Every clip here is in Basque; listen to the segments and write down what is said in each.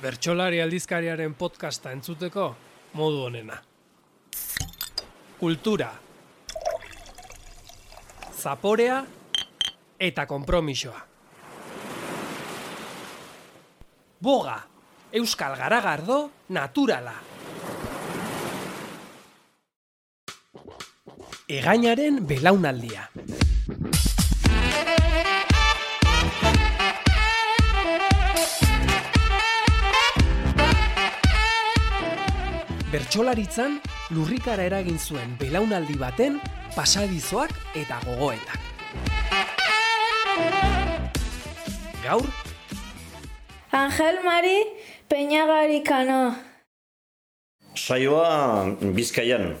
Bertsolari aldizkariaren podcasta entzuteko modu honena. Kultura. Zaporea eta konpromisoa. Boga, Euskal Garagardo naturala. Egainaren belaunaldia. Bertsolaritzan lurrikara eragin zuen belaunaldi baten pasadizoak eta gogoetak. Gaur, Angel Mari Peñagarikano. Saioa Bizkaian.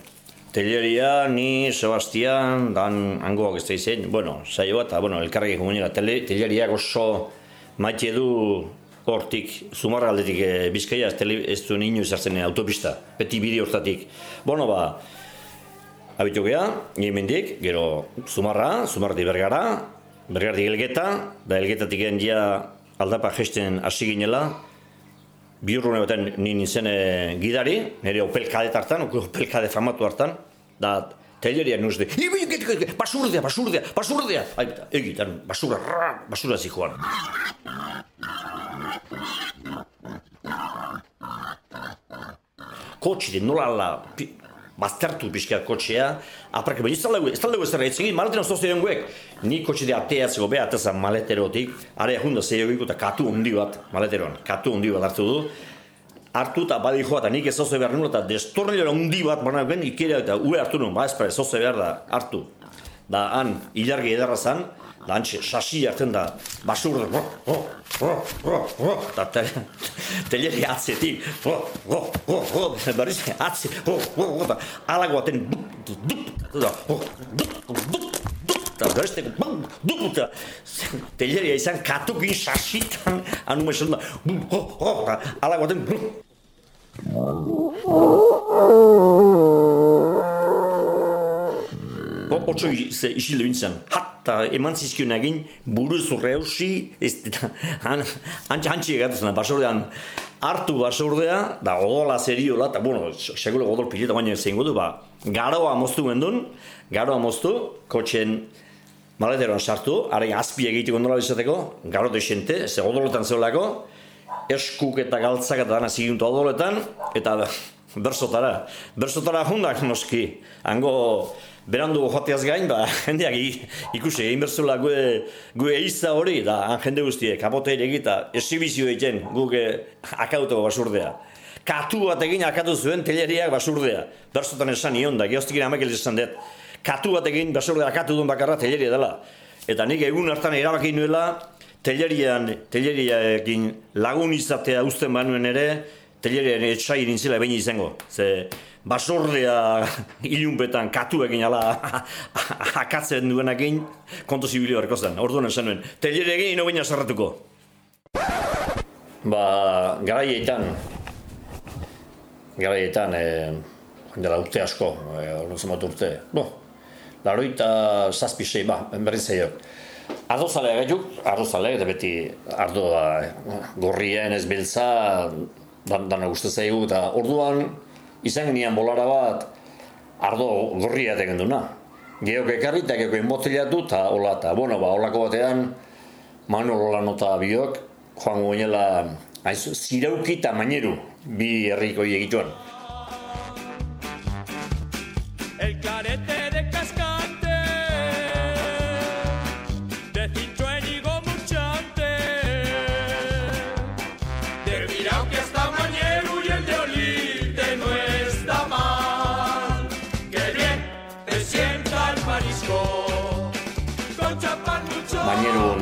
Teleria, ni, Sebastian, dan hangoak ez da izen. Bueno, saioa eta, bueno, elkarrekin komunika. Tele, teleriak oso maite du hortik, zumarra aldetik e, Bizkaia, ez, tele, ez duen inoiz hartzen eh, autopista, beti bide hortatik. Bueno, ba, abitu geha, hemendik, gero zumarra, zumarratik bergara, bergaratik elgeta, da elgetatik ja aldapa gesten hasi ginela, bi urrune baten ni nintzen eh, gidari, nire Opel Kadett hartan, Opel Kadett famatu hartan, da teleria nuz de, basurdea, basurdea, basurdea, egitan, basura, basura zikoan. Kotxide, nola ala, pi, baztertu pixka kotxea, aparke, baina ez talde ez talde ez talde ez egin, maletero zoz diren guek. Ni kotxide ateatzeko beha atezan maleterotik, are junda zei egin eta katu hundi bat, maleteroan, katu hundi bat hartu du. Hartu eta badi joa eta nik ez zoze behar nuen eta destornilera hundi bat baina ben ikera eta ue hartu nuen, ba ez behar da, hartu. Da han, ilargi edarra zan, da hantxe, sasi hartzen da, basur oh, oh, oh, oh, oh, eta te- teleri atzetik, oh, oh, oh, oh, berriz atze, oh, oh, oh, alago baten, oh, eta berrizteko, bum, dup, eta teleria izan katukin sasitan, anu mesan da, oh, oh, eta alago baten, Otso isildu bintzen, hatta eman zizkion egin, buru zurre hausi, ez eta hantxe hantxe egatu zen, basordean hartu basordea, da odola zeriola, eta bueno, sekulo odol pileta baina zein du, ba, garoa moztu gendun, garoa moztu, kotxen maleteroan sartu, haren azpi egiteko nola bizateko, garo desente, ze odolotan zeolako, eskuk eta galtzak eta dana zigintu odoletan, eta bersotara, bersotara jundak noski, hango berandu joateaz gain, ba, jendeak ikusi egin berzula gue, gue eiza hori, da jende guztiek, kapote ere egita, esibizio egiten guk eh, akauteko basurdea. Katu bat egin akatu zuen teleriak basurdea. Berzotan esan nion da, geostik amakil esan dut. Katu bat egin basurdea akatu duen bakarra teleria dela. Eta nik egun hartan erabaki nuela, telerian, teleriaekin lagun izatea uzten banuen ere, telerian etxai nintzela behin izango. Ze basordea ilunpetan katuekin ala akatzen duenakin konto zibili barko zen. Orduan esan nuen, teleriaekin ino baina sarratuko. Ba, garaietan, garaietan, e, dela urte asko, e, orduan urte. Bo, laroita zazpi sei, ba, berriz zaio. Ardozale gaituk, ardozale, eta beti ardoa gorrien ez beltza, dan, dana uste zaigu, eta orduan izan genian bolara bat ardo gorria tegen duna. Geok ekarri eta geok inbotilatu eta hola eta, bueno, ba, holako batean Manolo Lanota biok, joan goinela, aiz, zirauki eta maineru, bi herriko egituan.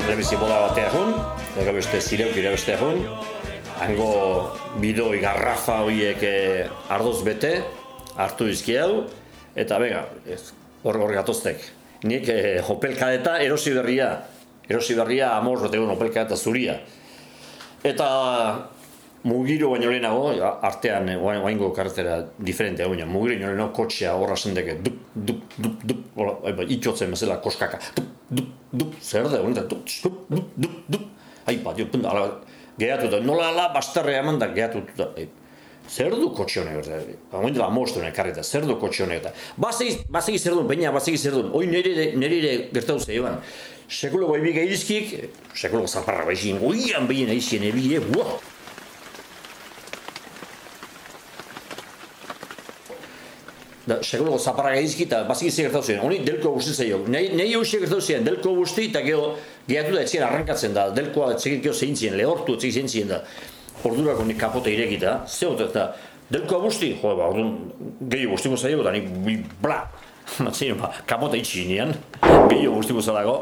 Lehenbizi boda batea jun, eta beste zireukira beste jun, hango bidoi garrafa horiek eh, ardoz bete, hartu dizki hau, eta bega, hor hor gatoztek. Nik eh, opelkadeta erosi berria, erosi berria amor egun opelkadeta zuria. Eta mugiro baino lehenago, artean eh, oain- oaingo kartera diferente baina mugiro baino lehenago kotxea horra zendeke, dup, dup, dup, dup, hola, bai, bai, itxotzen bezala koskaka, dup, dup, dup, zer da, honetan, dup, dup, dup, dup, dup, ai, bat, jo, punta, ala, gehatuta, nola ala bastarre eman da gehatuta. E, zer du kotxe honek, eta, hauen dela mostu honek zer du kotxe honek, eta, bazegi, bazegi zer du, baina bazegi zer du, oi nire, nire gertatu zeiban, sekuloko ebik eizkik, sekuloko zaparra baizin, oian behin eizkien ebie, buah! Da sekuloko zaparra gaizki eta baziki zer gertatu zen, honi delko guzti zaio. Nei, nei hausia gertatu zen, delko guzti eta gero gehatu da etzien arrankatzen da, delkoa etzekit gero zein zien, lehortu etzekit zein zien da. Ordurako nik kapote irekita, zehot eta delkoa guzti, jo, ba, orduan gehiago guztiko zaio eta nik bla, Matzien, ba, kapote itxi nian, gehiago guztiko zelago.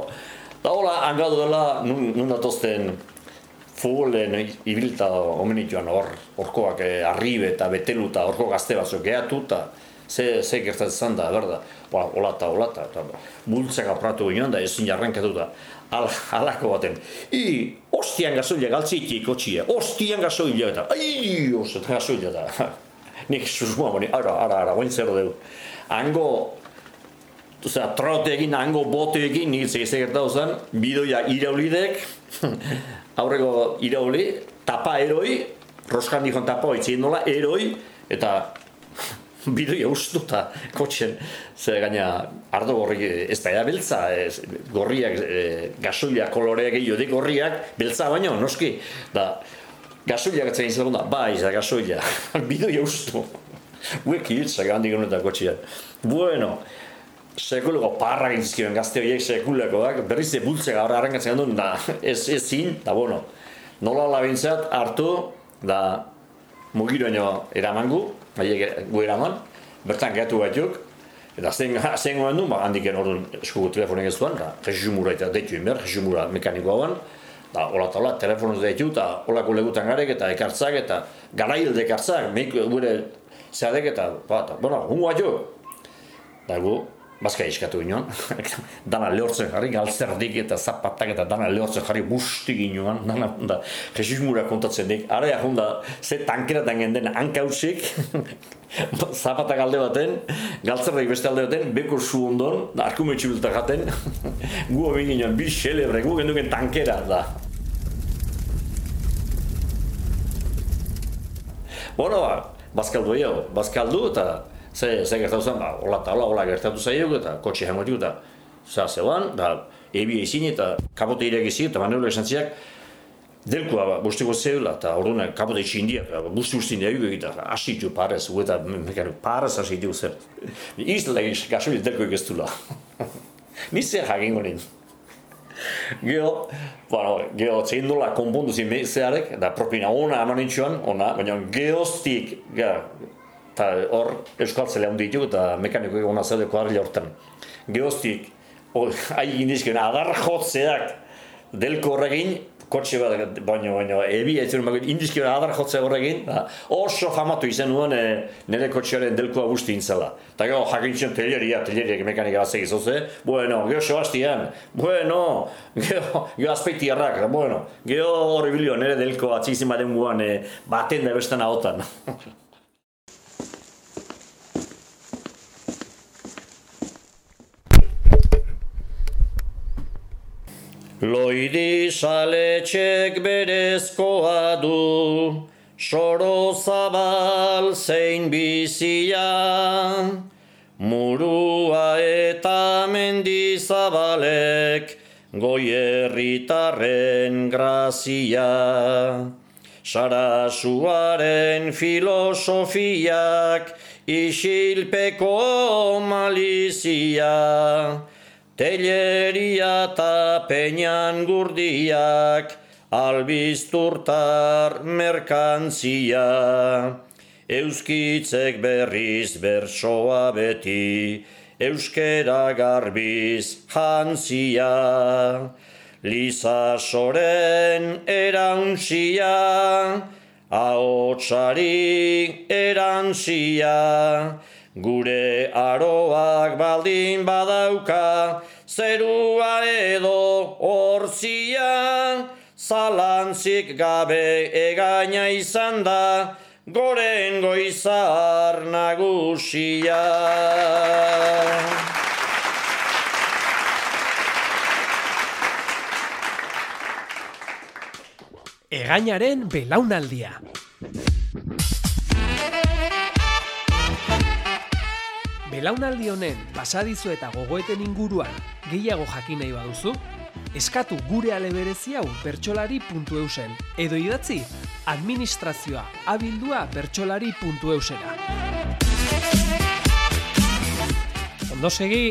Eta hola, angadu dela, nun, nun datozten futbolen ibilta omenituan hor, horkoak eh, arribe eta betelu eta horko gazte batzuk gehatu eta ze, ze gertatzen da, berda, ba, hola eta hola eta bultzak apratu ginen da, ezin jarrankatu da, Al, alako baten. I, ostian gasoila galtzitik kotxia, ostian gasoila eta, ai, ostian gasoila da. Nik susmoa boni, ara, ara, ara, oin zer dugu. Hango, Osea, trote egin, hango bote egin, nik zegizek gertatu zen, bidoia iraulidek, aurreko irauli, tapa eroi, roskan dihon tapa oitzien nola, eroi, eta bidoi ustu eta kotxen, ze gaina ardo gorri ez da beltza, ez, gorriak, e, gasoila koloreak gehiago, dik gorriak, beltza baino, noski, da, gasoila gatzen izan da, bai, da gasoila, bidoi ustu. Uek hiltzak handik honetan kotxean. Bueno, sekuleko parra gintzkioen gazte horiek sekulekoak, berriz ze bultzeka horra arrankatzen duen, da, ez, ez zin, da, bueno, nola labintzat hartu, da, mugiroño eramangu, haiek gu eraman, bertan gehatu batzuk, eta zen, zen goen du, ba, handiken orduan eskugu telefonen ez duen, da, Jesus Mura eta deitu inber, Jesus Mura mekanikoa guen, da, hola eta hola, telefonoz deitu, eta holako legutan garek, eta ekartzak, eta garailde ekartzak, meik gure zehadek, eta, ba, eta, bueno, hungo batzuk, da, gu, Bazka eskatu ginoan, dana lehortzen jarri, galtzerdik eta zapatak eta dana lehortzen jarri busti ginoan, dana, da, Jesus Mura kontatzen dik, ara ja da, ze tankeratan genden hankausik, zapatak alde baten, galtzerdik beste alde baten, beko zu ondon, da, arkumetxu biltak jaten, gu hori ginoan, bi xelebre, gu genduken tankera, da. Bueno, ba, bazkaldu egin, bazkaldu eta ze, ze gertatu zen, ba, hola eta hola, hola gertatu zaio, eta kotxe jamotik, eta za zeuan, da, ebi ezin eta kapote ireak ezin, eta maneuro esan delkoa ba, bosteko zeula, eta orduan kapote itxi india, ba, busti busti india egin, eta asitu parez, eta mekanu, parez asitu zer. Izla egin gasoil delko egiztula. Nizia jakin gonin. Gero, bueno, gero, zein nola konpondu zin zeharek, da propina ona eman nintxuan, ona, baina geoztik, eta hor euskal zele handi ditu eta mekaniko egon azaleko harri hortan. Geoztik, ahi indizken, adar jotzeak delko horregin, kotxe bat, baino, baino, ebi ez zuen magin, indizken adar jotze horregin, oso famatu izan nuen e, nire kotxearen delkoa guzti intzela. Eta gero, jakintzen teleria, teleriak mekanika bat segiz, Bueno, gero sebastian, bueno, gero, gero azpeiti harrak, bueno, gero horri bilio nire delko atzizin baten guan, e, baten da bestan ahotan. Loiri saletxek berezkoa du, soro zabal zein bizia, murua eta mendizabalek goierritarren grazia. Sarasuaren filosofiak isilpeko malizia, Teleria eta peinan gurdiak, albizturtar merkantzia. Euskitzek berriz bersoa beti, euskera garbiz jantzia. Liza soren erauntzia, ahotsari erantzia. Gure aroak baldin badauka, zerua edo horzia, zalantzik gabe egaina izan da, goren goizar nagusia. Egainaren belaunaldia. Belaunaldi honen pasadizo eta gogoeten inguruan gehiago jakin nahi baduzu, eskatu gure ale berezi hau bertsolari.eusen edo idatzi administrazioa abildua bertsolari.eusera. Ondo segi,